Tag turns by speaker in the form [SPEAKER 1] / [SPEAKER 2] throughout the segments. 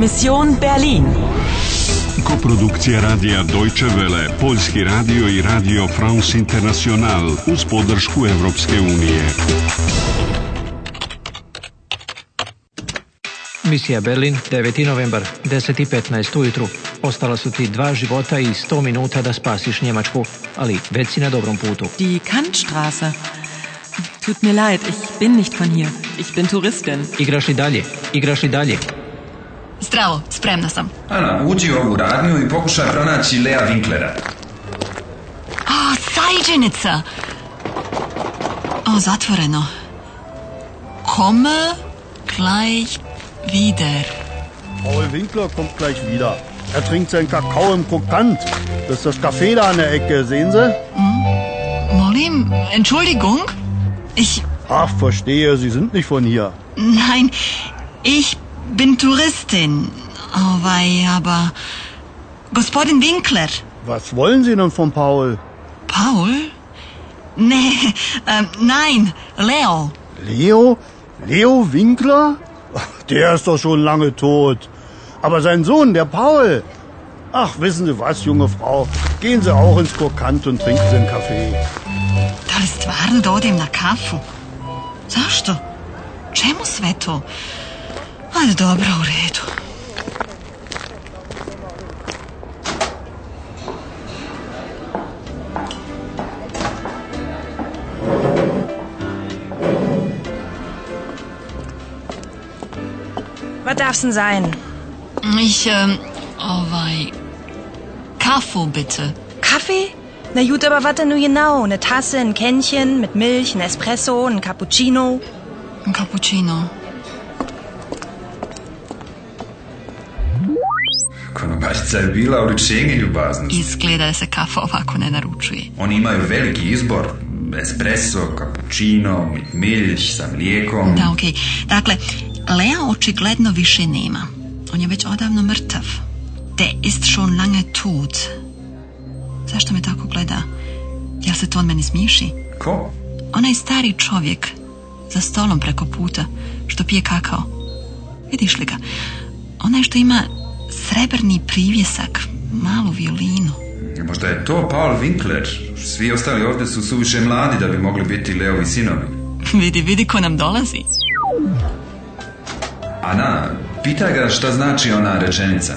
[SPEAKER 1] Mission Berlin.
[SPEAKER 2] Koprodukcija radija Deutsche Welle, Poljski radio i radio France International uz podršku Evropske unije.
[SPEAKER 3] Misija Berlin, 9. novembar, 10.15 ujutru. Ostala su ti dva života i 100 minuta da spasiš Njemačku, ali već si na dobrom putu.
[SPEAKER 1] Die Kantstraße. Tut mir leid, ich bin nicht von hier. Ich bin Touristin.
[SPEAKER 3] Igraš i dalje, igraš i dalje.
[SPEAKER 4] Zdravo, spremna sam.
[SPEAKER 5] Ana, uđi u ovu radnju i pokušaj pronaći Lea Winklera.
[SPEAKER 4] A, sajđenica. O, zatvoreno. Komme gleich wieder.
[SPEAKER 6] Paul Winkler kommt gleich wieder. Er trinkt seinen Kakao im Krokant. Das ist das Café da an der Ecke, sehen Sie?
[SPEAKER 4] Molim, Entschuldigung? Ich,
[SPEAKER 6] Ach, verstehe, Sie sind nicht von hier.
[SPEAKER 4] nein, ich bin Touristin. Oh, wei, aber... Gospodin Winkler.
[SPEAKER 6] Was wollen Sie denn von Paul?
[SPEAKER 4] Paul? Nee, ähm, nein, Leo.
[SPEAKER 6] Leo? Leo Winkler? Der ist doch schon lange tot. Aber sein Sohn, der Paul. Ach, wissen Sie was, junge Frau? Gehen Sie auch ins Krokant und trinken Sie einen Kaffee.
[SPEAKER 4] Da li stvarno da odem na kafu? Zašto? Čemu sve Ajde, dobro, u redu.
[SPEAKER 7] Was darf's denn sein?
[SPEAKER 4] Ich, ähm, oh wei. Kaffee bitte.
[SPEAKER 7] Kaffee? Na gut, aber was denn nun genau? Eine Tasse, ein Kännchen mit Milch, ein Espresso, ein Cappuccino?
[SPEAKER 4] Un cappuccino.
[SPEAKER 5] Konobačica je bila oličenje ljubaznosti.
[SPEAKER 4] Izgleda da se kafa ovako ne naručuje.
[SPEAKER 5] Oni imaju veliki izbor. Espresso, cappuccino, milj sa mlijekom.
[SPEAKER 4] Da, okej. Dakle, Lea očigledno više nema. On je već odavno mrtav. Der ist schon lange tot. Zašto me tako gleda? Jel se to on meni smiješi?
[SPEAKER 5] Ko?
[SPEAKER 4] Onaj stari čovjek za stolom preko puta što pije kakao. Vidiš li ga? Onaj što ima srebrni privjesak, malu violinu.
[SPEAKER 5] Možda je to Paul Winkler. Svi ostali ovdje su suviše mladi da bi mogli biti Leovi sinovi.
[SPEAKER 4] Vidi, vidi ko nam dolazi.
[SPEAKER 5] Ana, pitaj ga šta znači ona rečenica.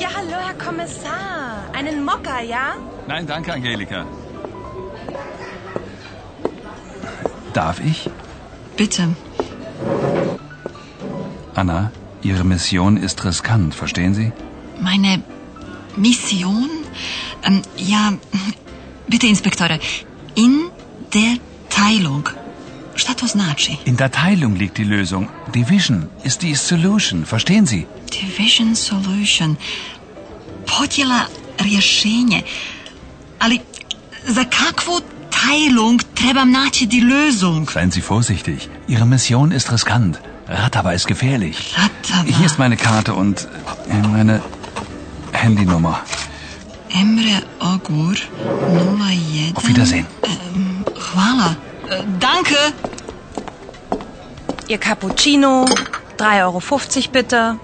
[SPEAKER 7] Ja, hallo, Herr Kommissar. Einen Mokka, ja?
[SPEAKER 8] Nein, danke, Angelika. Darf ich?
[SPEAKER 4] Bitte.
[SPEAKER 8] Anna, Ihre Mission ist riskant, verstehen Sie?
[SPEAKER 4] Meine Mission? Ähm, ja, bitte, Inspektore. In der Teilung. Šta to znači?
[SPEAKER 8] In der Teilung liegt die Lösung. Division ist die Solution, verstehen Sie?
[SPEAKER 4] Division solution. Podjela rješenje. Ali za kakvu Teilung trebam naći die Lösung?
[SPEAKER 8] Seien Sie vorsichtig. Ihre Mission ist riskant. Ratava ist gefährlich.
[SPEAKER 4] Ratava.
[SPEAKER 8] Hier ist meine Karte und äh, meine Handynummer.
[SPEAKER 4] Emre Ogur 01.
[SPEAKER 8] Auf Wiedersehen.
[SPEAKER 4] Hvala. Äh, danke.
[SPEAKER 7] Ihr Cappuccino, 3,50 Euro bitte.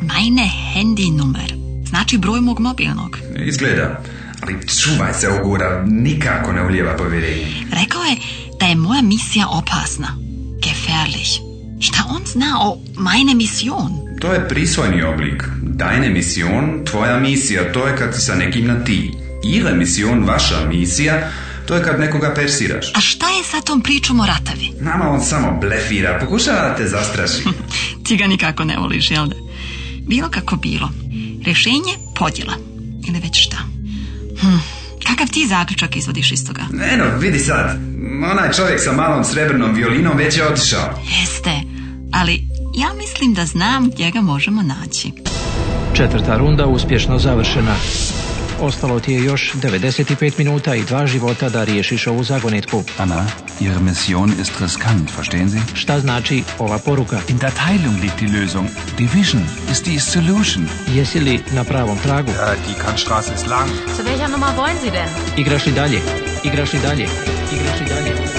[SPEAKER 4] Meine Handynummer. Znači broj mog mobilnog.
[SPEAKER 5] Izgleda. Ali čuvaj se ogura, nikako ne ulijeva povjerenje.
[SPEAKER 4] Rekao je da je moja misija opasna. Gefährlich. Šta on zna o meine Mission?
[SPEAKER 5] To je prisvojni oblik. Deine mission, tvoja misija, to je kad si sa nekim na ti. Ihre mission, vaša misija, to je kad nekoga persiraš.
[SPEAKER 4] A šta je sa tom pričom o ratavi?
[SPEAKER 5] Nama on samo blefira, pokušava da te zastraši.
[SPEAKER 4] Ti ga nikako ne voliš, jel da? Bilo kako bilo. Rješenje podjela. Ili već šta? Hm. Kakav ti zaključak izvodiš iz toga?
[SPEAKER 5] Eno, vidi sad. Onaj čovjek sa malom srebrnom violinom već je otišao.
[SPEAKER 4] Jeste, ali ja mislim da znam gdje ga možemo naći.
[SPEAKER 3] Četvrta runda uspješno završena. Ostalo ti je još 95 minuta i dva života da riješiš ovu zagonetku.
[SPEAKER 8] Anna, Ihre Mission ist riskant, verstehen Sie?
[SPEAKER 3] Šta znači ova poruka?
[SPEAKER 8] In der Teilung liegt die Lösung. Division ist die Solution.
[SPEAKER 3] Jesi li na pravom tragu?
[SPEAKER 9] Ja, die Kantstraße ist lang.
[SPEAKER 10] Zu welcher Nummer wollen Sie denn?
[SPEAKER 3] Igraš i dalje, igraš i dalje, igraš i dalje.